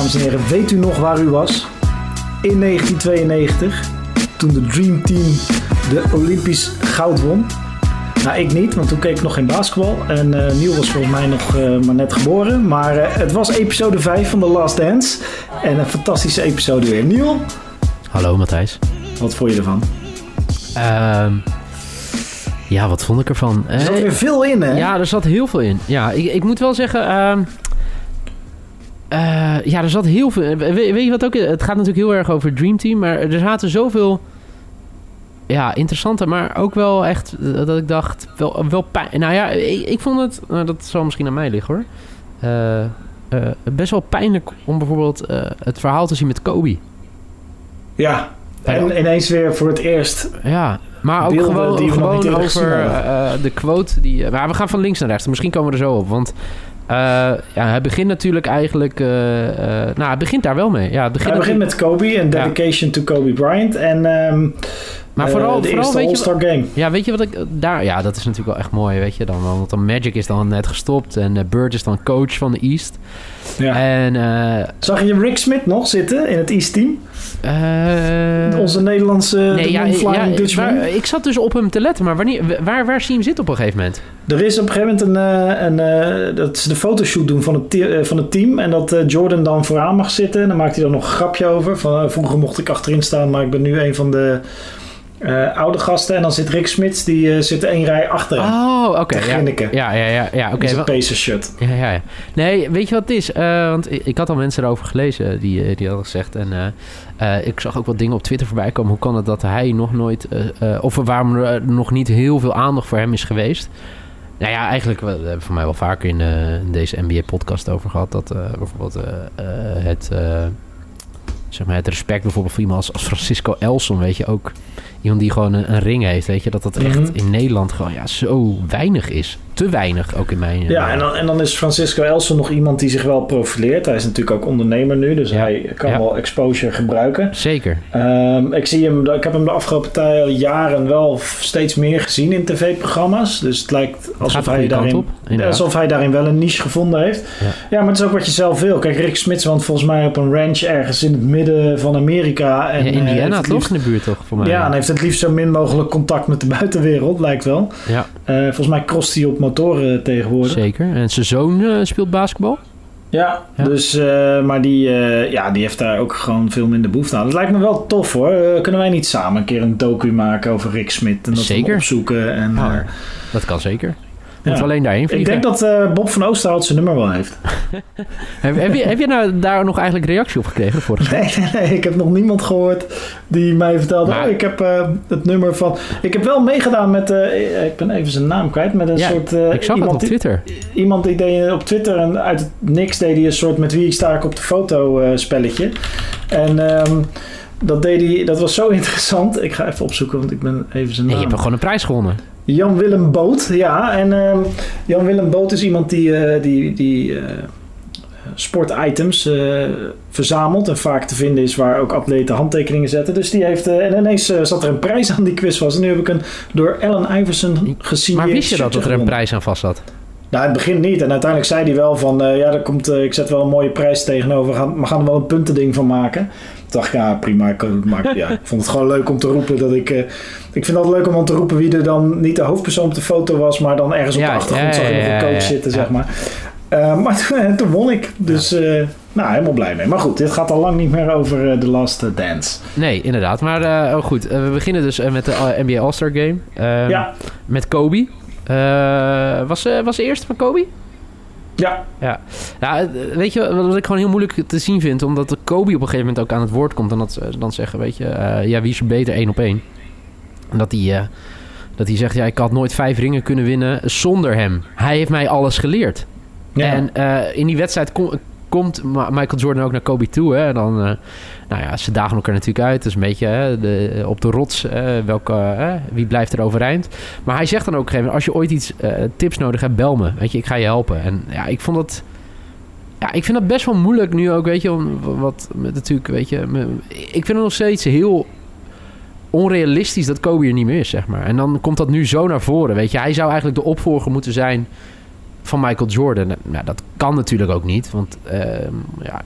dames en heren, weet u nog waar u was? In 1992, toen de Dream Team de Olympisch goud won. Nou, ik niet, want toen keek ik nog geen basketbal. En uh, Niel was volgens mij nog uh, maar net geboren. Maar uh, het was episode 5 van The Last Dance. En een fantastische episode weer. Niel? Hallo Matthijs. Wat vond je ervan? Uh, ja, wat vond ik ervan? Er zat weer veel in, hè? Ja, er zat heel veel in. Ja, ik, ik moet wel zeggen... Uh, ja, er zat heel veel... Weet, weet, je wat ook... Het gaat natuurlijk heel erg over Dream Team. Maar er zaten zoveel... Ja, interessante, maar ook wel echt... Dat ik dacht... Wel, wel pijn... Nou ja, ik, ik vond het... Nou, dat zal misschien aan mij liggen, hoor. Uh, best wel pijnlijk om bijvoorbeeld het verhaal te zien met Kobe. Ja, en ineens weer voor het eerst. Ja, maar ook gewoon, gewoon over de quote. Die, maar we gaan van links naar rechts. Misschien komen we er zo op. Want ja, hij begint natuurlijk eigenlijk... Uh, nou, hij begint daar wel mee. Ja, het begint hij begint met Kobe en dedication ja. to Kobe Bryant. En... Um, maar vooral, de vooral weet je, game. Ja, weet je wat ik daar... Ja, dat is natuurlijk wel echt mooi, weet je. Dan, want dan Magic is dan net gestopt en uh, Bird is dan coach van de East. Ja. En, uh, Zag je Rick Smith nog zitten in het East team? Onze Nederlandse nee, ja, ja, waar, ik zat dus op hem te letten, maar wanneer, waar, waar zie je hem zitten op een gegeven moment? Er is op een gegeven moment een, een, een dat ze de fotoshoot doen van het, van het team en dat Jordan dan vooraan mag zitten. En dan maakt hij dan nog een grapje over. Van, vroeger mocht ik achterin staan, maar ik ben nu een van de uh, oude gasten. En dan zit Rick Smits, die uh, zit één rij achter hem. Oh, oké. Okay, ja. ja, ja, ja, ja. Oké. Okay. Een shirt. Ja, ja, ja. Nee, weet je wat het is? Uh, want ik, ik, had al mensen erover gelezen die, die hadden gezegd. En ik zag ook wat dingen op Twitter voorbij komen. Hoe kan het dat hij nog nooit... of waarom er nog niet heel veel aandacht voor hem is geweest. Nou ja, eigenlijk, we hebben we voor mij wel vaker in, in deze NBA-podcast over gehad. Dat bijvoorbeeld het zeg maar, het respect bijvoorbeeld voor iemand als, als Francisco Elson, weet je, ook iemand die gewoon een, een ring heeft, weet je, dat dat echt Mhm. in Nederland gewoon ja, zo weinig is. Te weinig ook in mijn... Ja, en dan, en dan is Francisco Elson nog iemand die zich wel profileert. Hij is natuurlijk ook ondernemer nu, dus Ja. hij kan Ja. wel exposure gebruiken. Zeker. Ehm, ik, zie hem, ik heb hem de afgelopen jaren wel steeds meer gezien in tv-programma's. Dus het lijkt alsof hij, daarin, op, alsof hij daarin wel een niche gevonden heeft. Ja. Ja, maar het is ook wat je zelf wil. Kijk, Rick Smits woont volgens mij op een ranch ergens in het midden van Amerika. En, ja, eh, Indiana het toch? liefst- In de buurt toch, voor mij. Ja, en heeft het liefst zo min mogelijk contact met de buitenwereld, lijkt wel. Ja, Eh, volgens mij crost hij op motoren tegenwoordig. zeker. En zijn zoon eh, speelt basketbal. Ja, Ja. dus, maar die, ja, die heeft daar ook gewoon veel minder behoefte aan. Het lijkt me wel tof hoor. Kunnen wij niet samen een keer een docu maken over Rick Smit en dat Zeker. opzoeken? En, eh, Dat kan zeker. Moet Ja. alleen daarheen ik denk dat eh, Bob van Oosterhout zijn nummer wel heeft. Heb, heb, je, heb je nou daar nog eigenlijk reactie op gekregen vorige? Nee, nee, nee, ik heb nog niemand gehoord die mij vertelde... Maar- oh, ik heb eh, het nummer van... Ik heb wel meegedaan met... eh, ik ben even zijn naam kwijt. Met een Ja, soort... Ik zag het iemand op die- Twitter. Iemand die deed op Twitter en uit het niks deed hij een soort met wie sta ik op de foto spelletje. En ehm, dat deed hij, dat was zo interessant. Ik ga even opzoeken, want ik ben even zijn Nee, naam. je hebt gewoon een prijs gewonnen. Jan Willem Boot, ja. En ehm, Jan Willem Boot is iemand die, eh, die, die eh, sportitems eh, verzamelt en vaak te vinden is waar ook atleten handtekeningen zetten. Dus die heeft, en ineens zat er een prijs aan die quiz was. En nu heb ik een door Ellen Iverson gesigneerd Maar wist je dat, er een prijs aan vast zat? Nou, in het begin niet. En uiteindelijk zei hij wel van... ja, er komt, ik zet wel een mooie prijs tegenover. We gaan, we gaan er wel een puntending van maken. Dacht ik, ja, prima. Maken. ja, ik vond het gewoon leuk om te roepen dat ik... eh, ik vind het altijd leuk om te roepen wie er dan niet de hoofdpersoon op de foto was... maar dan ergens op de achtergrond zag je nog een coach zitten, zeg maar. Eh, maar toen, won ik. Dus, eh, nou, helemaal blij mee. Maar goed, dit gaat al lang niet meer over eh, The Last Dance. Nee, inderdaad. Maar oh, goed, we beginnen dus met de NBA All-Star Game. Ehm, ja, Met Kobe. Was, was de eerste van Kobe? Ja. Ja. ja, eh, weet je wat ik gewoon heel moeilijk te zien vind? Omdat de Kobe op een gegeven moment ook aan het woord komt. En dat ze dan zeggen, weet je, eh, ja, wie is er beter één op één? En dat hij, eh, dat hij zegt, ja, ik had nooit vijf ringen kunnen winnen zonder hem. Hij heeft mij alles geleerd. ja. En in die wedstrijd kom- komt Michael Jordan ook naar Kobe toe. Hè? En dan, nou ja, ze dagen elkaar natuurlijk uit. Dus een beetje hè, de, op de rots, welke, wie blijft er overeind. Maar hij zegt dan ook een gegeven moment, als je ooit iets eh, tips nodig hebt, bel me. Weet je, ik ga je helpen. En ja, ik vond dat... Ja, ik vind dat best wel moeilijk nu ook, weet je, om wat natuurlijk, weet je, ik vind het nog steeds heel onrealistisch dat Kobe er niet meer is, zeg maar. En dan komt dat nu zo naar voren, weet je. Hij zou eigenlijk de opvolger moeten zijn van Michael Jordan. Nou, dat kan natuurlijk ook niet, want ehm, ja,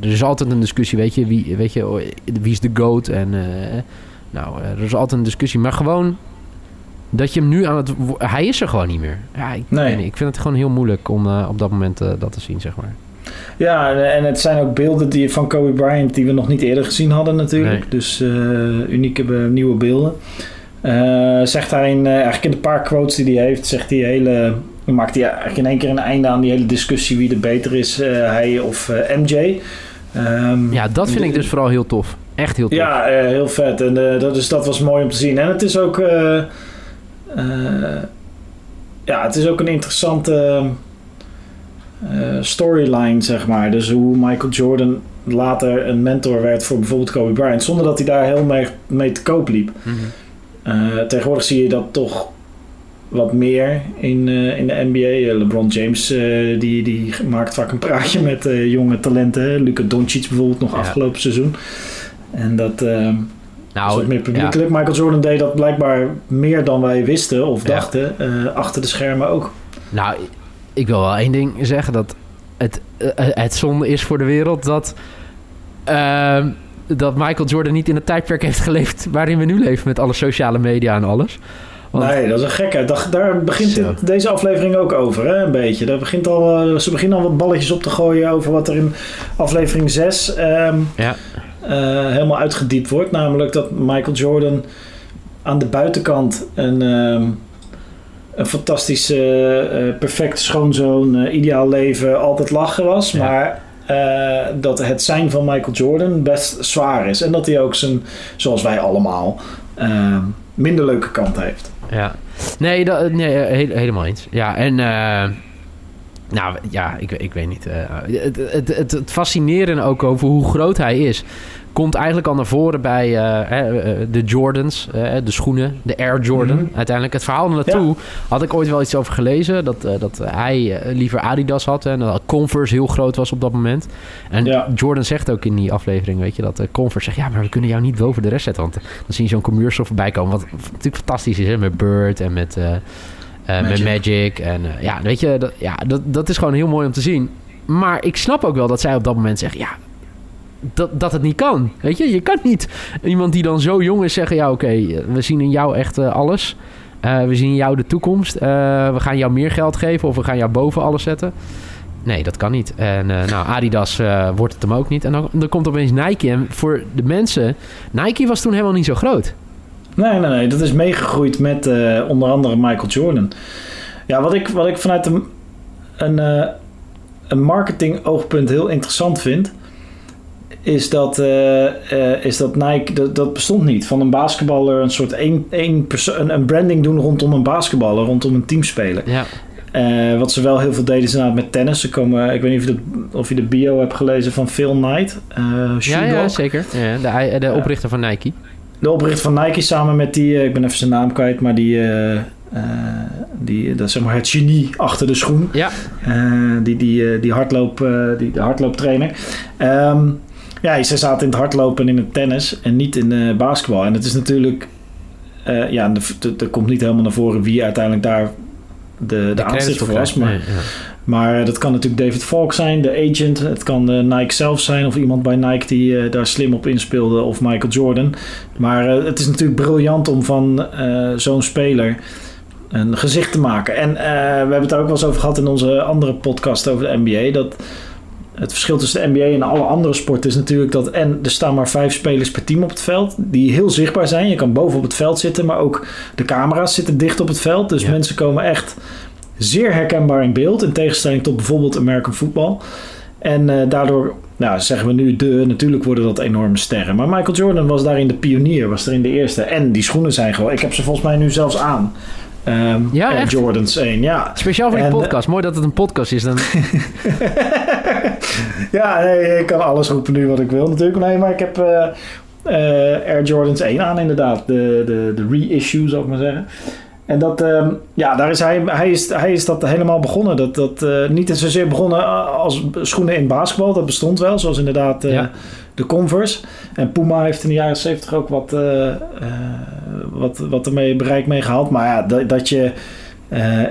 er is altijd een discussie, weet je, wie, weet je, wie is de GOAT? En eh, nou, er is altijd een discussie. Maar gewoon dat je hem nu aan het... Hij is er gewoon niet meer. Ja, ik, nee. niet, ik vind het gewoon heel moeilijk om op dat moment dat te zien, zeg maar. Ja, en het zijn ook beelden die, van Kobe Bryant die we nog niet eerder gezien hadden natuurlijk. Dus unieke nieuwe beelden. zegt hij in, eigenlijk in de paar quotes die hij heeft, zegt hij hele dan maakt hij eigenlijk in één keer een einde aan die hele discussie wie er beter is, uh, hij of uh, eh, MJ. Um, ehm, ja, dat vind ik dus vooral heel tof. Echt heel tof. Ja, uh, heel vet. En dat, is, dat was mooi om te zien. En het is ook, ja, het is ook een interessante storyline, zeg maar. Dus hoe Michael Jordan later een mentor werd voor bijvoorbeeld Kobe Bryant, zonder dat hij daar heel mee, mee te koop liep. Mm -hmm. tegenwoordig zie je dat toch wat meer in, uh, in de NBA. Eh, LeBron James uh, die, die maakt vaak een praatje met uh, jonge talenten. Luca Doncic bijvoorbeeld nog afgelopen seizoen. En dat nou, is meer publiekelijk. Michael Jordan deed dat blijkbaar meer dan wij wisten of dachten. achter de schermen ook. Nou, ik wil wel één ding zeggen. Dat het, het zonde is voor de wereld dat... Ehm, dat Michael Jordan niet in het tijdperk heeft geleefd waarin we nu leven met alle sociale media en alles. Nee, dat is een gekheid. Daar, begint deze aflevering ook over, hè, een beetje. Daar begint al, eh, ze beginnen al wat balletjes op te gooien over wat er in aflevering 6 ehm, ja. uh, helemaal uitgediept wordt. Namelijk dat Michael Jordan aan de buitenkant een, um, een fantastische, uh, perfecte schoonzoon, ideaal leven, altijd lachen was. Maar dat het zijn van Michael Jordan best zwaar is. En dat hij ook zijn, zoals wij allemaal, ehm, minder leuke kant heeft. Ja, nee, dat, nee helemaal eens. Ja, en... Uh, nou ja, ik, ik weet niet. Het, het, het, het fascinerende ook over hoe groot hij is komt eigenlijk al naar voren bij uh, de Jordans, uh, de schoenen, de Air Jordan. Mhm. Uiteindelijk het verhaal naartoe had ik ooit wel iets over gelezen. Dat, dat hij liever Adidas had en dat Converse heel groot was op dat moment. En Jordan zegt ook in die aflevering, weet je, dat Converse zegt... ja, maar we kunnen jou niet boven de rest zetten. Want dan zie je zo'n commercial voorbij komen. Wat natuurlijk fantastisch is, hè, met Bird en met... Magic. Met Magic. En ja, weet je, dat, ja, dat, dat is gewoon heel mooi om te zien. Maar ik snap ook wel dat zij op dat moment zeggen... ja, dat, dat het niet kan. Weet je, je kan niet iemand die dan zo jong is zeggen: ja, oké, we zien in jou echt uh, alles. Uh, we zien in jou de toekomst. We gaan jou meer geld geven of we gaan jou boven alles zetten. Nee, dat kan niet. En nou, Adidas wordt het hem ook niet. En dan, dan komt opeens Nike. En voor de mensen, Nike was toen helemaal niet zo groot. Nee, nee, nee. Dat is meegegroeid met onder andere Michael Jordan. Ja, wat ik, wat ik vanuit een, een, een marketing oogpunt heel interessant vind is dat, uh, uh, is dat Nike, dat, dat, bestond niet. Van een basketballer een soort één, één een, een branding doen rondom een basketballer, rondom een teamspeler. Ja. Uh, wat ze wel heel veel deden is inderdaad met tennis. Ze komen, ik weet niet of je de, of je de bio hebt gelezen van Phil Knight. ja, ja, zeker. Ja, de, de oprichter van Nike. De oprichter van Nike samen met die, ik ben even zijn naam kwijt, maar die... die, dat is zeg maar het genie achter de schoen. Ja. die, die, die, hardloop, die de hardlooptrainer. Um, ja, ze zaten in het hardlopen en in het tennis en niet in uh, basketbal. En het is natuurlijk, uh, ja, er komt niet helemaal naar voren wie uiteindelijk daar de, de, aanstichter voor was. Maar, maar dat kan natuurlijk David Falk zijn, de agent. Het kan Nike zelf zijn of iemand bij Nike die uh, daar slim op inspeelde of Michael Jordan. Maar het is natuurlijk briljant om van zo'n speler een gezicht te maken. En we hebben het er ook wel eens over gehad in onze andere podcast over de NBA. Dat het verschil tussen de NBA en alle andere sporten is natuurlijk dat en er staan maar vijf spelers per team op het veld die heel zichtbaar zijn. Je kan boven op het veld zitten, maar ook de camera's zitten dicht op het veld. Dus mensen komen echt zeer herkenbaar in beeld in tegenstelling tot bijvoorbeeld American football. En uh, daardoor nou, zeggen we nu de, natuurlijk worden dat enorme sterren. Maar Michael Jordan was daarin de pionier, was er in de eerste. En die schoenen zijn gewoon, ik heb ze volgens mij nu zelfs aan. Um, ja, Jordans 1, ja. Speciaal voor die podcast. Mooi dat het een podcast is. Dan... ja, nee, ik kan alles roepen nu wat ik wil natuurlijk. Nee, maar ik heb uh, uh, Air Jordans 1 aan inderdaad. De, de, de reissue, zou ik maar zeggen. En dat, um, ja, daar is hij, hij, is, hij is dat helemaal begonnen. Dat, dat uh, niet zozeer begonnen als schoenen in basketbal. Dat bestond wel, zoals inderdaad ja. de Converse. En Puma heeft in de jaren 70 ook wat, wat, wat ermee bereik mee gehaald. Maar ja, dat, dat je eh,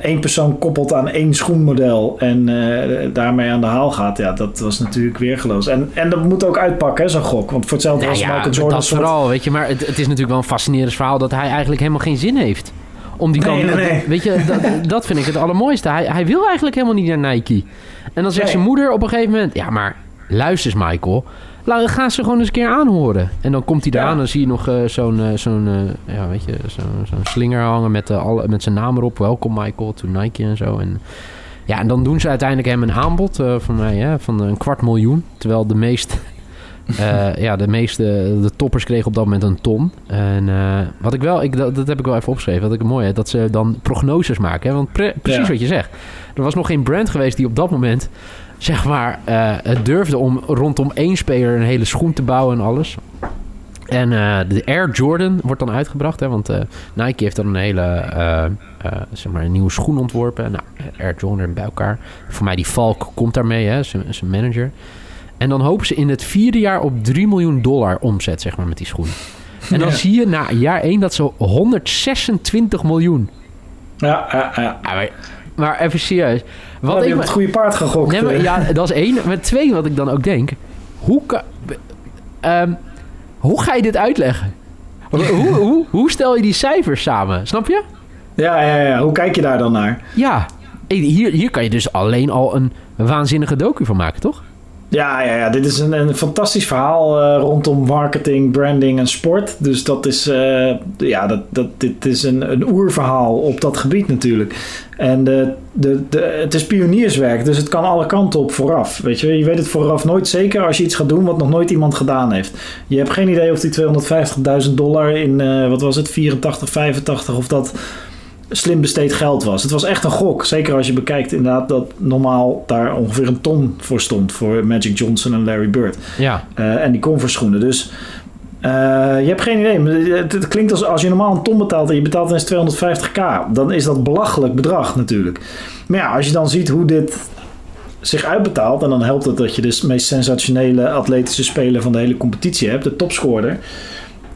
één persoon koppelt aan één schoenmodel en eh, daarmee aan de haal gaat. Ja, dat was natuurlijk weergeloos. En, en dat moet ook uitpakken, zo'n gok. Want voor hetzelfde Nou was ja, Michael Jordan... dat soort- vooral, weet je. Maar het, het is natuurlijk wel een fascinerend verhaal dat hij eigenlijk helemaal geen zin heeft. Om die Nee, kant, nee, nee. Weet je, dat, dat vind ik het allermooiste. Hij, hij wil eigenlijk helemaal niet naar Nike. En dan zegt zijn moeder op een gegeven moment... Ja, maar luister eens, Michael. Laat, ga ze gewoon eens een keer aanhoren. En dan komt hij daar Ja. aan. Dan zie je nog eh, zo'n eh, zo'n eh, ja, weet je, zo'n zo'n slinger hangen met, alle, met zijn naam erop. Welkom, Michael, to Nike en zo. En, ja, en dan doen ze uiteindelijk hem een aanbod van, mij, hè, van een kwart miljoen. Terwijl de meest... eh, ja, de meeste de toppers kregen op dat moment een ton. En wat ik wel, ik, dat, dat heb ik wel even opgeschreven, wat ik mooi heb, dat ze dan prognoses maken. Hè? Want pre- precies Ja. wat je zegt. Er was nog geen brand geweest die op dat moment, zeg maar, eh, het durfde om rondom één speler een hele schoen te bouwen en alles. En eh, de Air Jordan wordt dan uitgebracht, hè, want eh, Nike heeft dan een hele, zeg maar, een nieuwe schoen ontworpen. Nou, Air Jordan bij elkaar. Voor mij die Falk komt daarmee, hè, zijn zijn manager. En dan hopen ze in het vierde jaar op 3 miljoen dollar omzet, zeg maar, met die schoen. En dan Ja. zie je na jaar 1 dat ze 126 miljoen. Ja, ja, ja. Maar, even serieus. Wat heb je ik me- het goede paard gegokt? Nee, maar, eh. ja, dat is één. Maar twee, wat ik dan ook denk. Hoe, kan, ehm, hoe ga je dit uitleggen? Hoe, hoe, hoe stel je die cijfers samen? Snap je? ja, ja, ja. Hoe kijk je daar dan naar? Ja. Hier, hier kan je dus alleen al een waanzinnige docu van maken, toch? Ja, ja, ja, dit is een, een fantastisch verhaal eh, rondom marketing, branding en sport. Dus dat is, eh, ja, dat, dat, dit is een, een oerverhaal op dat gebied natuurlijk. En de, de, de, het is pionierswerk, dus het kan alle kanten op vooraf. Weet je, je weet het vooraf nooit zeker als je iets gaat doen wat nog nooit iemand gedaan heeft. Je hebt geen idee of die 250.000 dollar in, eh, wat was het, 84, 85, of dat slim besteed geld was. Het was echt een gok. Zeker als je bekijkt inderdaad dat normaal daar ongeveer een ton voor stond. Voor Magic Johnson en Larry Bird. Ja. Eh, en die Converse schoenen. Dus eh, je hebt geen idee. Het, het klinkt als als je normaal een ton betaalt en je betaalt ineens 250k. Dan is dat belachelijk bedrag natuurlijk. Maar ja, als je dan ziet hoe dit zich uitbetaalt. En dan helpt het dat je de meest sensationele atletische speler van de hele competitie hebt. De topscorer.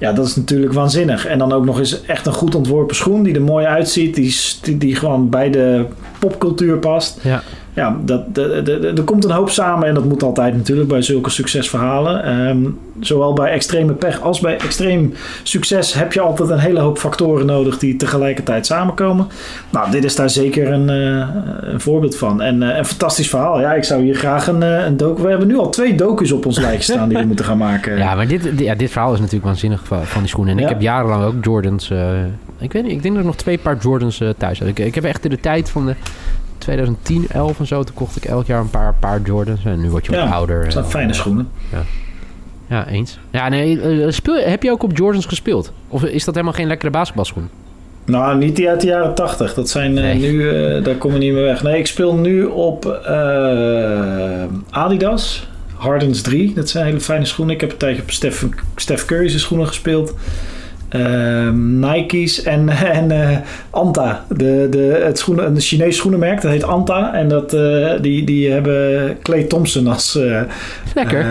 Ja, dat is natuurlijk waanzinnig. En dan ook nog eens echt een goed ontworpen schoen die er mooi uitziet. Die, die, gewoon bij de popcultuur past. Ja. Ja, dat, de, de, de- er komt een hoop samen en dat moet altijd natuurlijk bij zulke succesverhalen. Ehm, zowel bij extreme pech als bij extreem succes heb je altijd een hele hoop factoren nodig die tegelijkertijd samenkomen. Nou, dit is daar zeker een, eh, een voorbeeld van. En eh, een fantastisch verhaal. Ja, ik zou hier graag een, eh, een docu... We hebben nu al twee docus op ons lijstje staan die we moeten gaan maken. Ja, maar dit, ja, dit verhaal is natuurlijk waanzinnig van, die schoenen. En ik heb jarenlang ook Jordans. ik weet niet, ik denk dat ik nog twee paar Jordans thuis had. Ik, ik heb echt in de tijd van de 2010, 11 en zo. Toen kocht ik elk jaar een paar, paar Jordans. En nu word je wat Ja, ouder. Dat zijn fijne schoenen. Ja, eens. Ja, nee, eh, speel, heb je ook op Jordans gespeeld? Of is dat helemaal geen lekkere basketbalschoen? Nou, niet die uit de jaren 80. Dat zijn eh, Nee. nu, eh, daar kom je niet meer weg. Nee, ik speel nu op Adidas. Hardens 3. Dat zijn hele fijne schoenen. Ik heb een tijdje op Steph, Steph Curry's schoenen gespeeld. Ehm, Nike's en, en eh, Anta. De, de, het schoenen, een Chinees schoenenmerk. Dat heet Anta. En dat, eh, die, die hebben Clay Thompson als, eh, Lekker.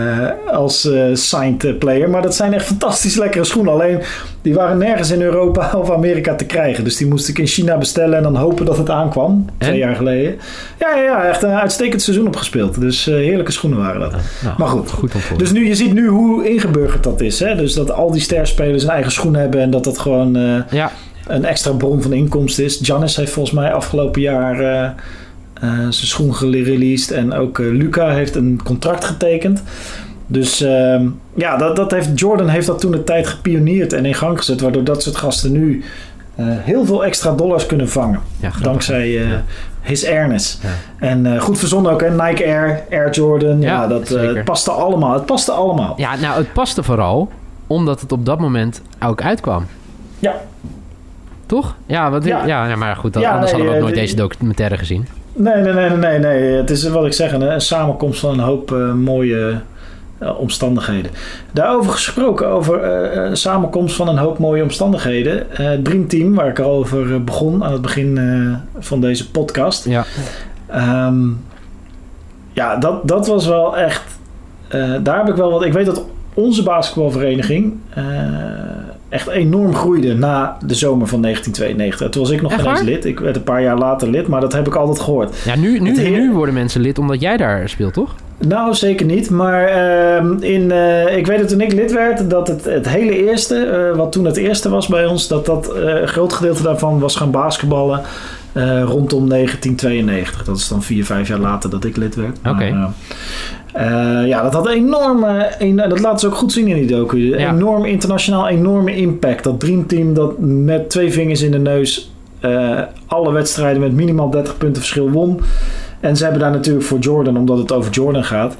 als signed player. Maar dat zijn echt fantastisch lekkere schoenen. Alleen die waren nergens in Europa of Amerika te krijgen. Dus die moest ik in China bestellen en dan hopen dat het aankwam. Twee jaar geleden. Ja, ja, ja, echt een uitstekend seizoen opgespeeld. Dus eh, heerlijke schoenen waren dat. nou, maar goed. Goed. Dus nu, je ziet nu hoe ingeburgerd dat is. Hè? Dus dat al die sterspelers een eigen schoen hebben en dat dat gewoon eh, ja, een extra bron van inkomsten is. Giannis heeft volgens mij afgelopen jaar eh, zijn schoen gereleased. En ook Luca heeft een contract getekend. Dus ehm, ja, dat, dat heeft, Jordan heeft dat toen de tijd gepioneerd en in gang gezet. Waardoor dat soort gasten nu eh, heel veel extra dollars kunnen vangen. ja. Dankzij eh, Ja. his airness. Ja. En eh, goed verzonnen ook, hè? Nike Air, Air Jordan. Ja, dat het paste allemaal. Het paste allemaal. Ja, nou, het paste vooral omdat het op dat moment ook uitkwam. Ja. Toch? Ja, wat, ja. Maar goed, anders nee, hadden we ook nooit deze documentaire gezien. Nee, nee, nee, nee, nee. Het is wat ik zeg, een, een samenkomst van een hoop mooie omstandigheden. Daarover gesproken, over eh, een samenkomst van een hoop mooie omstandigheden. Eh Dream Team, waar ik al over eh, begon aan het begin eh, van deze podcast. Ja. Ehm, ja, dat, dat was wel echt. eh, daar heb ik wel wat. Ik weet dat onze basketbalvereniging. eh, echt enorm groeide na de zomer van 1992. Toen was ik nog Echt geen eens lid. Ik werd een paar jaar later lid, maar dat heb ik altijd gehoord. Ja, nu, nu, heer- nu worden mensen lid omdat jij daar speelt, toch? Nou, zeker niet. Maar ehm, in, eh, ik weet dat toen ik lid werd, dat het, het hele eerste, eh, wat toen het eerste was bij ons, dat dat eh, een groot gedeelte daarvan was gaan basketballen rondom 1992. Dat is dan vier, vijf jaar later dat ik lid werd. Oké. ja, dat had enorme, dat laten ze ook goed zien in die docu. Ja. Enorm internationaal, enorme impact. Dat dreamteam dat met twee vingers in de neus alle wedstrijden met minimaal 30 punten verschil won. En ze hebben daar natuurlijk voor Jordan, omdat het over Jordan gaat,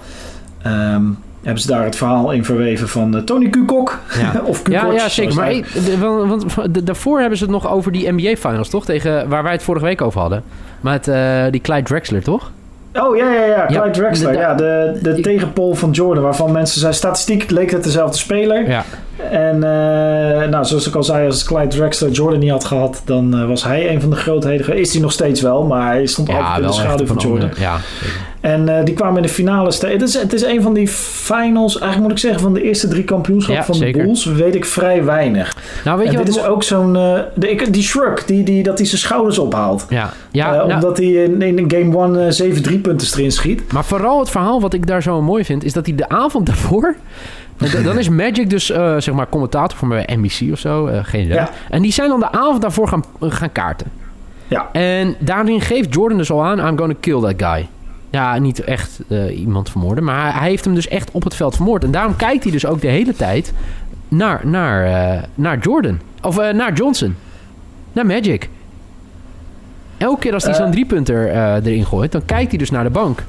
ehm, hebben ze daar het verhaal in verweven van eh, Tony Kukok. Ja. of Kukoc. Ja, ja zeker. Maar hij- hey, de- want, want de- daarvoor hebben ze het nog over die NBA Finals, toch? Tegen, waar wij het vorige week over hadden. Met eh, die Clyde Drexler, toch? Oh ja, ja, ja. Clyde Ja, Drexler. de- ja, de, de ik- tegenpol van Jordan. Waarvan mensen zijn statistiek leek het dezelfde speler. Ja. En eh, nou, zoals ik al zei, als Clyde Drexler Jordan niet had gehad, dan eh, was hij een van de grootheden. Is hij nog steeds wel, maar hij stond altijd in de schaduw van Jordan. andere- Ja. En eh, die kwamen in de finale. Het is, het is een van die finals, eigenlijk moet ik zeggen, van de eerste drie kampioenschappen Ja, van zeker. de Bulls. Weet ik vrij weinig. Nou, weet en je dit wat... is ook zo'n. die shrug, die, die, dat hij zijn schouders ophaalt. Ja, ja nou, omdat hij in, in game 1 eh 7 3-punters erin schiet. maar vooral het verhaal wat ik daar zo mooi vind... is dat hij de avond daarvoor... Dan is Magic dus, eh, zeg maar, commentator voor mijn NBC of zo. eh, geen idee. Ja. En die zijn dan de avond daarvoor gaan, gaan kaarten. Ja. En daarin geeft Jordan dus al aan... I'm gonna kill that guy. Ja, niet echt eh, iemand vermoorden. Maar hij, hij heeft hem dus echt op het veld vermoord. En daarom kijkt hij dus ook de hele tijd naar, naar, eh, naar Jordan. Of eh, naar Johnson. Naar Magic. Elke keer als hij Eh. zo'n driepunter eh erin gooit... dan kijkt hij dus naar de bank.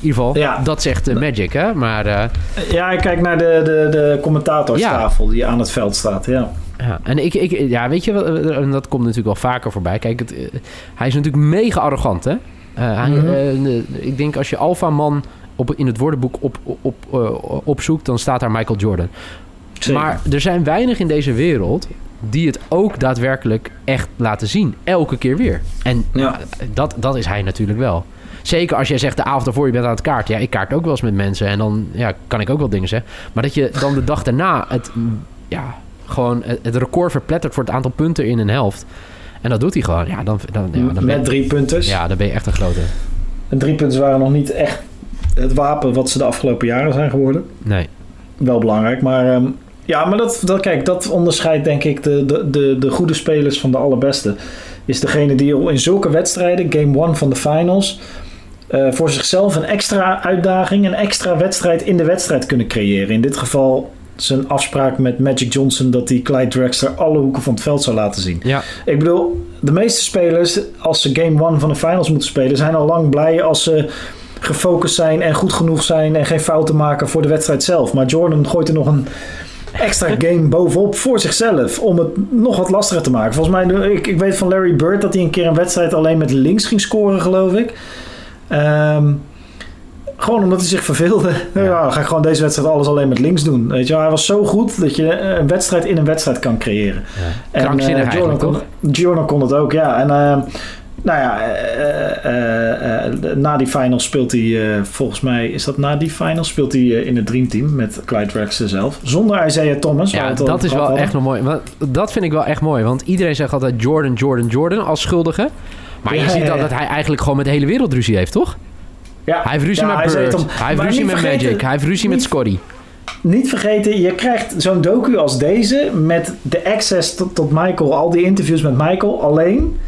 In ieder geval, Ja. dat zegt eh, Magic, hè? Maar... eh, Ja, ik kijk naar de, de, de commentatorstafel die aan het veld staat. Ja. Ja, en ik, ik, ja, weet je, wat, eh, en dat komt natuurlijk wel vaker voorbij. Kijk, het, eh, hij is natuurlijk mega arrogant, hè? Hij, Mhm. ik denk als je alfaman op, in het woordenboek op, op, opzoekt, dan staat daar Michael Jordan. Zeker. Maar er zijn weinig in deze wereld die het ook daadwerkelijk echt laten zien. Elke keer weer. En ja, dat, dat is hij natuurlijk wel. Zeker als jij zegt de avond daarvoor je bent aan het kaarten. Ja, ik kaart ook wel eens met mensen. En dan ja, kan ik ook wel dingen zeggen. Maar dat je dan de dag daarna het, ja, gewoon het, record verplettert voor het aantal punten in een helft. En dat doet hij gewoon. Ja, dan, dan, ja, dan, Met drie punters. ja, dan ben je echt een grote. En drie punten waren nog niet echt het wapen wat ze de afgelopen jaren zijn geworden. Nee. Wel belangrijk, maar... ehm, ja, maar dat, dat, kijk, dat onderscheidt denk ik de, de, de, de goede spelers van de allerbeste. Is degene die in zulke wedstrijden, game one van de finals... eh, voor zichzelf een extra uitdaging, een extra wedstrijd in de wedstrijd kunnen creëren. In dit geval zijn afspraak met Magic Johnson dat hij Clyde Drexler alle hoeken van het veld zou laten zien. Ja, Ik bedoel, de meeste spelers, als ze game one van de finals moeten spelen, zijn al lang blij als ze gefocust zijn en goed genoeg zijn en geen fouten maken voor de wedstrijd zelf. Maar Jordan gooit er nog een extra game bovenop voor zichzelf om het nog wat lastiger te maken. Volgens mij, ik, ik weet van Larry Bird dat hij een keer een wedstrijd alleen met links ging scoren, geloof ik. Ehm, gewoon omdat hij zich verveelde. Ja. dan ga ik gewoon deze wedstrijd alles alleen met links doen. Weet je, wel. hij was zo goed dat je een wedstrijd in een wedstrijd kan creëren. ja. krankzinnig eh, Jordan, kon? Jordan kon het ook, ja. En eh, nou ja, eh, eh, eh, na die finals speelt hij, eh, volgens mij, is dat na die finals, speelt hij eh, in het Dreamteam met Clyde Drexler zelf. Zonder Isaiah Thomas. Ja, dat is wel hadden. echt nog mooi. Dat vind ik wel echt mooi. Want iedereen zegt altijd Jordan, Jordan, Jordan als schuldige. Maar je ziet dan ja. dat hij eigenlijk gewoon met de hele wereld ruzie heeft, toch? Ja, Hij heeft ruzie ja, met Bird. Hij heeft ruzie met vergeten- Magic. Hij heeft ruzie met Scotty. Niet vergeten, je krijgt zo'n docu als deze met de access tot, tot Michael, al die interviews met Michael, alleen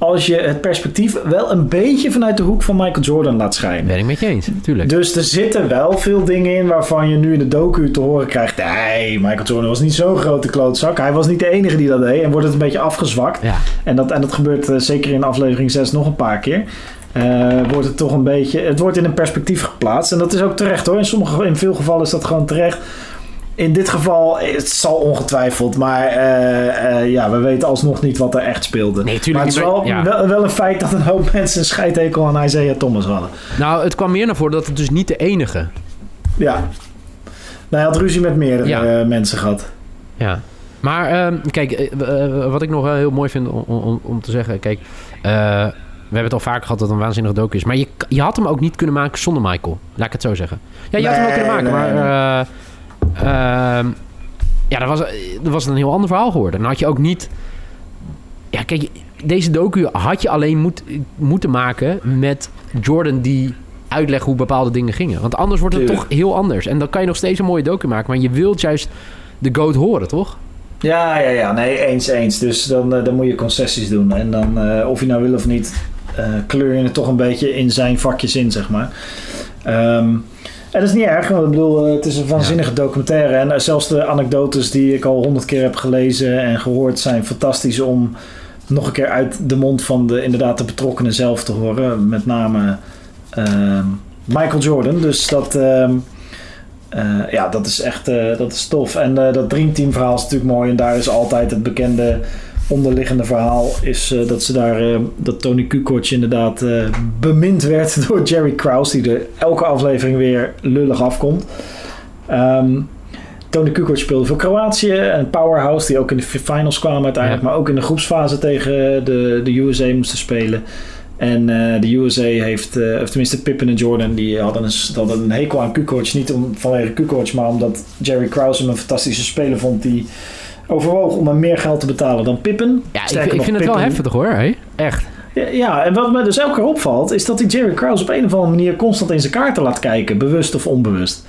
als je het perspectief wel een beetje vanuit de hoek van Michael Jordan laat schijnen. Ben ik met je eens, natuurlijk. Dus er zitten wel veel dingen in waarvan je nu in de docu te horen krijgt. Nee, Michael Jordan was niet zo'n grote klootzak. Hij was niet de enige die dat deed. En wordt het een beetje afgezwakt. Ja, En dat, en dat gebeurt eh, zeker in aflevering 6 nog een paar keer. Eh, wordt het toch een beetje. Het wordt in een perspectief geplaatst. En dat is ook terecht hoor. In, sommige, in veel gevallen is dat gewoon terecht. In dit geval, het zal ongetwijfeld. Maar eh, eh, ja, we weten alsnog niet wat er echt speelde. Nee, tuurlijk maar het is wel, maar- ja. wel, wel een feit dat een hoop mensen een scheidhekel aan Isaiah Thomas hadden. nou, het kwam meer naar voren dat het dus niet de enige. Ja. Nou, hij had ruzie met meerdere Ja. eh, mensen gehad. Ja. Maar ehm, kijk, wat ik nog wel heel mooi vind om, om, om te zeggen. Kijk, we hebben het al vaker gehad dat het een waanzinnige docu is. Maar je, je had hem ook niet kunnen maken zonder Michael. Laat ik het zo zeggen. Ja, je had hem ook kunnen maken. nee, maar ja, dat was, dat was een heel ander verhaal geworden. Dan had je ook niet... Ja, kijk, deze docu had je alleen moet, moeten maken met Jordan die uitleggen hoe bepaalde dingen gingen. Want anders wordt het Tuurlijk. toch heel anders. En dan kan je nog steeds een mooie docu maken. Maar je wilt juist de GOAT horen, toch? Ja, ja, ja. Nee, eens, eens. Dus dan, eh, dan moet je concessies doen. En dan, eh, of je nou wil of niet, eh, kleur je het toch een beetje in zijn vakjes in, zeg maar. Ehm, en dat is niet erg, want ik bedoel, eh, het is een waanzinnige documentaire. En eh, zelfs de anekdotes die ik al honderd keer heb gelezen en gehoord zijn fantastisch om nog een keer uit de mond van de inderdaad de betrokkenen zelf te horen. Met name ehm, Michael Jordan. Dus dat, ehm, eh, ja, dat is echt dat is tof. En dat Dream Team verhaal is natuurlijk mooi. En daar is altijd het bekende onderliggende verhaal. Is eh, dat ze daar, eh, dat Tony Kukoc inderdaad eh, bemind werd door Jerry Krause. Die er elke aflevering weer lullig afkomt. Ehm, Tony Kukoc speelde voor Kroatië. En Powerhouse die ook in de finals kwamen uiteindelijk. Ja. Maar ook in de groepsfase tegen de, de USA moesten spelen. En de USA heeft, of tenminste Pippen en Jordan, die hadden een, hadden een hekel aan Kukoc. Niet om, vanwege Kukoc, maar omdat Jerry Krause hem een fantastische speler vond die overwoog om hem meer geld te betalen dan Pippen. Ja, ik, Sterker ik nog, vind het wel heftig hoor. Echt. Ja, Ja, en wat me dus elke keer opvalt, is dat hij Jerry Krause op een of andere manier constant in zijn kaarten laat kijken, bewust of onbewust.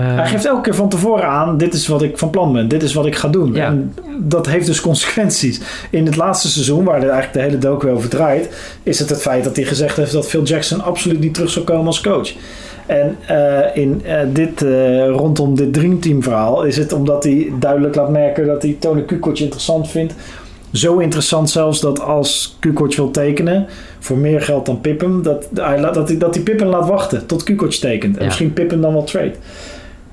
Eh, Hij geeft elke keer van tevoren aan: dit is wat ik van plan ben, dit is wat ik ga doen. Ja. En dat heeft dus consequenties. In het laatste seizoen, waar eigenlijk de hele docu over draait, is het het feit dat hij gezegd heeft dat Phil Jackson absoluut niet terug zou komen als coach. En eh, in eh, dit, eh, rondom dit Dream Team verhaal is het omdat hij duidelijk laat merken dat hij Tony Kukoc interessant vindt. Zo interessant zelfs dat als Kukoc wil tekenen voor meer geld dan Pippen, dat hij, dat hij, dat hij Pippen laat wachten tot Kukoc tekent. En Ja. misschien Pippen dan wel trade.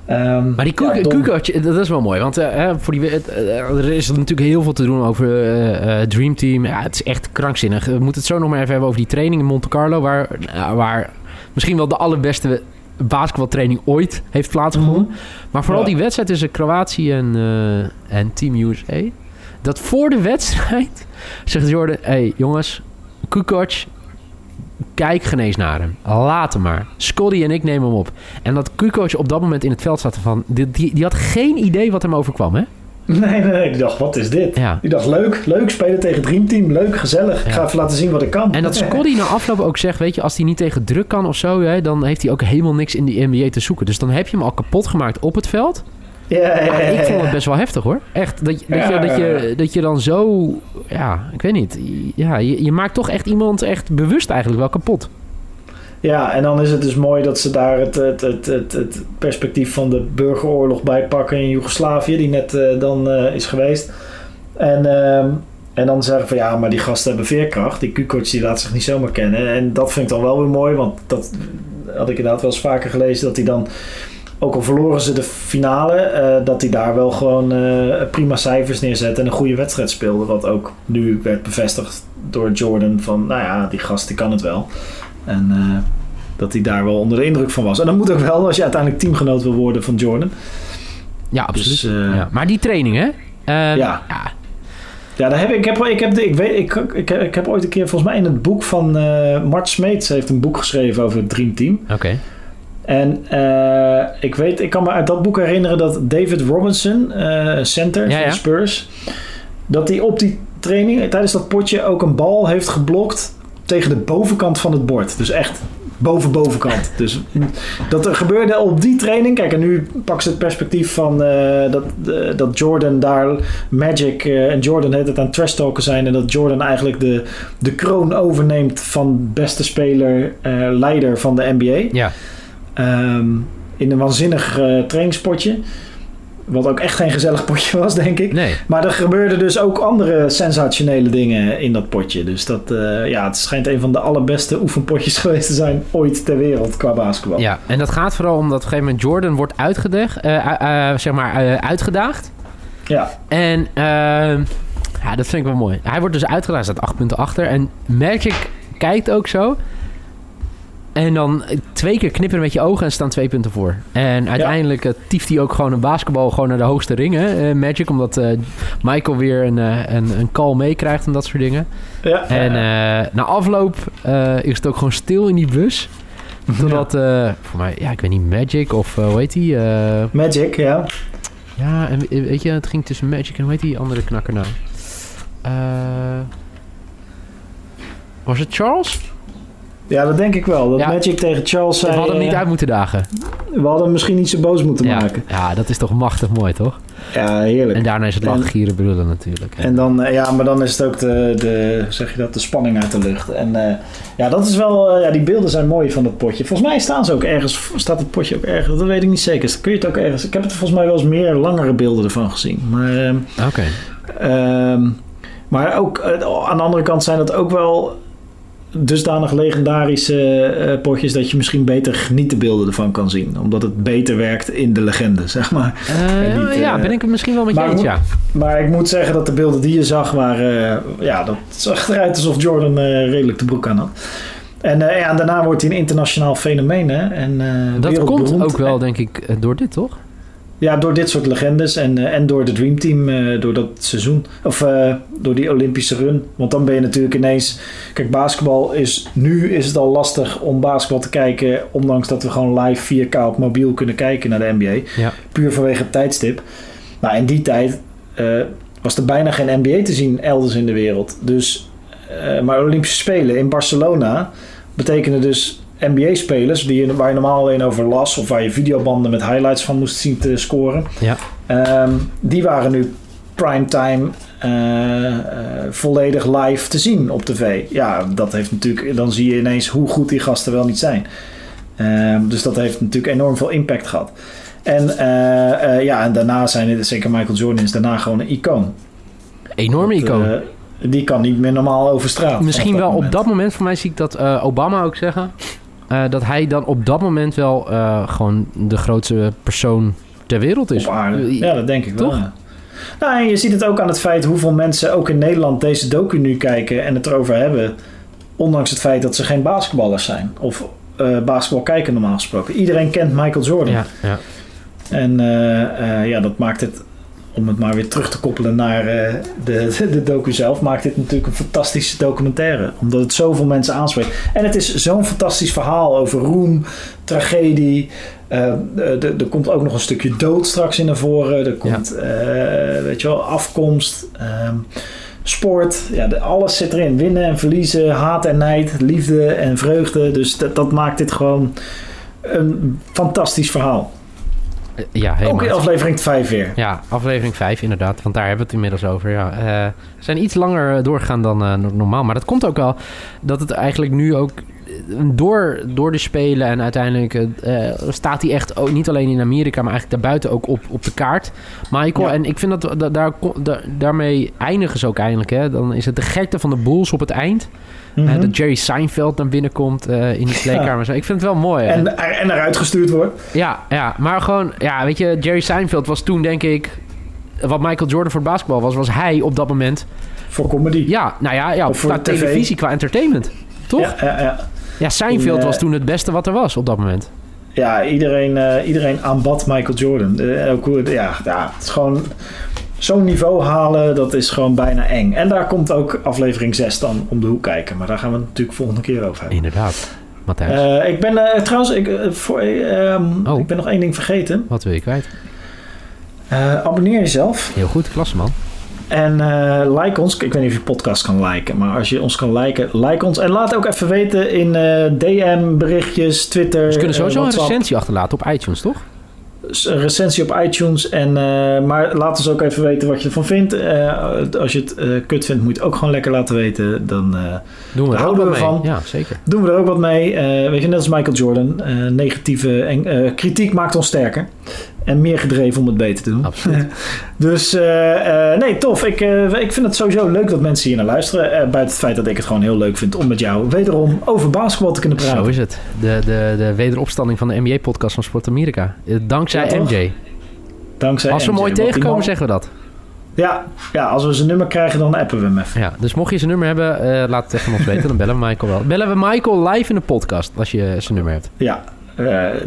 Ehm, Maar die Kukoc, dat is wel mooi. Want voor die, er is natuurlijk heel veel te doen over Dream Team. Ja, het is echt krankzinnig. We moeten het zo nog maar even hebben over die training in Monte Carlo. Waar, waar misschien wel de allerbeste basketbaltraining ooit heeft plaatsgevonden. Mhm. Maar vooral Ja. die wedstrijd tussen Kroatië en, eh, en Team USA. Dat voor de wedstrijd zegt Jordan... Hé hey, jongens, Kukoc, kijk geen eens naar hem. Laat hem maar. Scotty en ik nemen hem op. En dat Kukoc op dat moment in het veld zat van... Die, die, die had geen idee wat hem overkwam, hè? Nee, nee, nee. Die dacht, wat is dit? Ja. Die dacht, leuk, leuk spelen tegen Dream Team. Leuk, gezellig. Ik ga even laten zien wat ik kan. En dat Scotty na afloop ook zegt... Weet je, als hij niet tegen druk kan of zo... Hè, dan heeft hij ook helemaal niks in die NBA te zoeken. Dus dan heb je hem al kapot gemaakt op het veld. Ja, ja, ja, Maar ja, ik vond het best wel heftig, hoor. Echt. Dat, je- dat, je, dat, je, dat je dan zo... Ja, ik weet niet. Ja, je, je maakt toch echt iemand echt bewust eigenlijk wel kapot. Ja, en dan is het dus mooi dat ze daar het, het, het, het, het perspectief van de burgeroorlog bij pakken in Joegoslavië, die net eh, dan eh, is geweest. En, ehm, en dan zeggen van ja, maar die gasten hebben veerkracht. Die Kukoc die laat zich niet zomaar kennen. En dat vind ik dan wel weer mooi, want dat had ik inderdaad wel eens vaker gelezen, dat hij dan, ook al verloren ze de finale, eh, dat hij daar wel gewoon prima cijfers neerzet en een goede wedstrijd speelde. Wat ook nu werd bevestigd door Jordan van, nou ja, die gast die kan het wel. En eh, dat hij daar wel onder de indruk van was. En dat moet ook wel als je uiteindelijk teamgenoot wil worden van Jordan. Ja, absoluut. Dus, eh, ja. Maar die training, hè? Ehm, Ja. ja. Ja, daar heb ik, heb, ik, heb, de- ik, weet, ik, ik, ik heb ooit een keer, volgens mij in het boek van eh Mart Smeets, heeft een boek geschreven over het Dream Team. Oké. En ik weet, ik kan me uit dat boek herinneren dat David Robinson, center Ja, van de Spurs, dat hij op die training tijdens dat potje ook een bal heeft geblokt tegen de bovenkant van het bord. Dus echt boven bovenkant. Dus dat er gebeurde op die training. Kijk, en nu pak ze het perspectief van eh, dat, eh, dat Jordan daar Magic eh, en Jordan het het aan trash talken zijn. En dat Jordan eigenlijk de, de kroon overneemt van beste speler, leider van de NBA. Ja. Ehm, in een waanzinnig eh trainingspotje. Wat ook echt geen gezellig potje was, denk ik. Nee. Maar er gebeurden dus ook andere sensationele dingen in dat potje. Dus dat, eh, ja, het schijnt een van de allerbeste oefenpotjes geweest te zijn ooit ter wereld qua basketbal. Ja, en dat gaat vooral omdat op een gegeven moment Jordan wordt uitgedaagd, eh, eh, zeg maar, uitgedaagd. Ja, En ehm, ja, dat vind ik wel mooi. Hij wordt dus uitgedaagd, staat acht punten achter. En Magic kijkt ook zo. En dan twee keer knipperen met je ogen en staan twee punten voor. En uiteindelijk eh, tieft hij ook gewoon een basketbal gewoon naar de hoogste ringen. eh, Magic, omdat eh, Michael weer een, een, een call meekrijgt en dat soort dingen. ja. En na afloop is het ook gewoon stil in die bus. Totdat, eh, voor mij, ja, ik weet niet, Magic of hoe heet die? Magic, ja. Ja, en we- weet je, het ging tussen Magic en hoe heet die andere knakker nou? Was het Charles? Ja, dat denk ik wel. Dat Ja. Magic tegen Charles zei... we hadden hem niet eh, uit moeten dagen. we hadden hem misschien niet zo boos moeten Ja. maken. ja, dat is toch machtig mooi, toch? Ja, heerlijk. En daarna is het En- lachen, gieren, brullen natuurlijk. En dan, eh, ja, maar dan is het ook de, de, zeg je dat, de spanning uit de lucht. En eh, ja, dat is wel, ja, die beelden zijn mooi van dat potje. Volgens mij staan ze ook ergens, staat het potje ook ergens, dat weet ik niet zeker. Dus Kun je het ook ergens, ik heb het volgens mij wel eens meer langere beelden ervan gezien. Maar, ehm, Oké. ehm, maar ook, aan de andere kant zijn dat ook wel dusdanig legendarische eh, potjes dat je misschien beter genietenbeelden ervan kan zien. Omdat het beter werkt in de legende, zeg maar. Eh, niet, ja, eh, ben ik het misschien wel met je eens, ja. Maar ik moet zeggen dat de beelden die je zag waren... ja, dat zag eruit alsof Jordan redelijk de broek aan had. En ja, daarna wordt hij een internationaal fenomeen. Hè? En, Dat komt ook wel, denk ik, door dit, toch? Ja, door dit soort legendes en, eh, en door de Dream Team, eh, door dat seizoen. Of eh, door die Olympische run. Want dan ben je natuurlijk ineens... Kijk, basketbal is... Nu is het al lastig om basketbal te kijken... ondanks dat we gewoon live 4K op mobiel kunnen kijken naar de NBA. Ja. Puur vanwege het tijdstip. Nou, in die tijd was er bijna geen NBA te zien elders in de wereld. Dus, maar Olympische Spelen in Barcelona betekenen dus NBA-spelers... Die je, waar je normaal alleen over las... of waar je videobanden met highlights van moest zien te scoren... Ja. Ehm, die waren nu primetime eh, volledig live te zien op tv. Ja, dat heeft natuurlijk... Dan zie je ineens hoe goed die gasten wel niet zijn. Ehm, dus dat heeft natuurlijk enorm veel impact gehad. En, eh, ja, en daarna zijn het, zeker Michael Jordan is daarna gewoon een icoon. Enorme Dat, icoon. die kan niet meer normaal over straat. Misschien wel op dat moment, voor mij zie ik dat Obama ook zeggen... eh, dat hij dan op dat moment wel eh, gewoon de grootste persoon ter wereld is. Op aarde. Ja, dat denk ik wel. Toch? ja. Nou, en je ziet het ook aan het feit hoeveel mensen ook in Nederland deze docu nu kijken en het erover hebben. Ondanks het feit dat ze geen basketballers zijn. Of eh basketbal kijken normaal gesproken. Iedereen kent Michael Jordan. Ja, ja. En eh, eh, ja, dat maakt het, om het maar weer terug te koppelen naar eh, de, de docu zelf, maakt dit natuurlijk een fantastische documentaire. Omdat het zoveel mensen aanspreekt. En het is zo'n fantastisch verhaal over roem, tragedie. Eh, er er komt ook nog een stukje dood straks in naar voren. Er komt, eh, weet je wel, afkomst, ehm, sport. Ja, de- alles zit erin. Winnen en verliezen, haat en nijd, liefde en vreugde. Dus dat, dat maakt dit gewoon een fantastisch verhaal. Eh, Ja, Ook in helemaal. aflevering 5 weer. Ja, aflevering 5 inderdaad, want daar hebben we het inmiddels over. Ja. Eh, we zijn iets langer eh, doorgegaan dan normaal, maar dat komt ook wel dat het eigenlijk nu ook door, door de spelen en uiteindelijk eh, staat hij echt ook niet alleen in Amerika, maar eigenlijk daarbuiten ook op, op de kaart. Michael, Ja. en ik vind dat da- daar, da- daarmee eindigen ze ook eindelijk. Hè. Dan is het de gekte van de Bulls op het eind. Mhm. Eh, dat Jerry Seinfeld naar binnen komt eh, in die kleedkamer. Ik vind het wel mooi. hè. en, en eruit gestuurd wordt. Ja, ja, maar gewoon, ja, weet je, Jerry Seinfeld was toen denk ik, wat Michael Jordan voor basketbal was, was hij op dat moment, Voor comedy. ja, nou ja, ja Of qua de tv. televisie, qua entertainment, toch? Ja, Ja, ja, ja. Seinfeld In, eh, was toen het beste wat er was op dat moment. ja iedereen, eh, iedereen aanbad Michael Jordan. Eh, ook, hoe- ja, ja, het is gewoon zo'n niveau halen, dat is gewoon bijna eng. En daar komt ook aflevering 6 dan om de hoek kijken. Maar daar gaan we het natuurlijk volgende keer over hebben. Inderdaad, Matthijs. Eh, ik ben eh, trouwens, ik, eh, voor, eh, ehm, Oh. ik ben nog één ding vergeten. wat wil je kwijt? Eh, abonneer jezelf. Heel goed, klasse man. En eh, like ons. Ik weet niet of je podcast kan liken, maar als je ons kan liken, like ons. En laat ook even weten in eh, DM, berichtjes, Twitter. Ze kunnen eh, sowieso een recensie achterlaten op iTunes, toch? een recensie op iTunes. En, maar laat ons ook even weten wat je ervan vindt. Als je het kut vindt, moet je het ook gewoon lekker laten weten. Dan Doen we er houden wat we mee. van. Ja, zeker. doen we er ook wat mee. Weet je, net als Michael Jordan. negatieve en, kritiek maakt ons sterker. En meer gedreven om het beter te doen. Absoluut. Dus eh, eh, nee, tof. Ik, eh, ik vind het sowieso leuk dat mensen hier naar luisteren. Buiten het feit dat ik het gewoon heel leuk vind om met jou wederom over basketbal te kunnen praten. Zo is het. De, de, de wederopstanding van de NBA-podcast van Sport Amerika. Dankzij Ja? MJ. Dankzij Als we MJ, mooi tegenkomen, man- zeggen we dat. Ja, ja, als we zijn nummer krijgen, dan appen we hem even. Ja, dus mocht je zijn nummer hebben, laat het even ons weten. Dan bellen we Michael wel. Bellen we Michael live in de podcast als je zijn nummer hebt. Ja,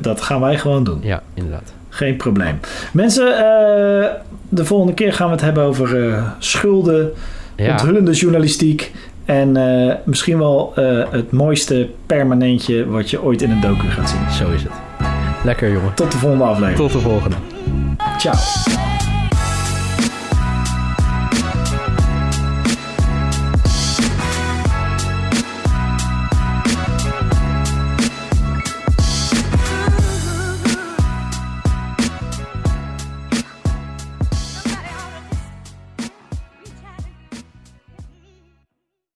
dat gaan wij gewoon doen. Ja, inderdaad. Geen probleem. Mensen, eh, de volgende keer gaan we het hebben over eh, schulden, Ja, onthullende journalistiek en eh, misschien wel het mooiste permanentje wat je ooit in een docu gaat zien. zo is het. Lekker jongen. Tot de volgende aflevering. Tot de volgende. Ciao.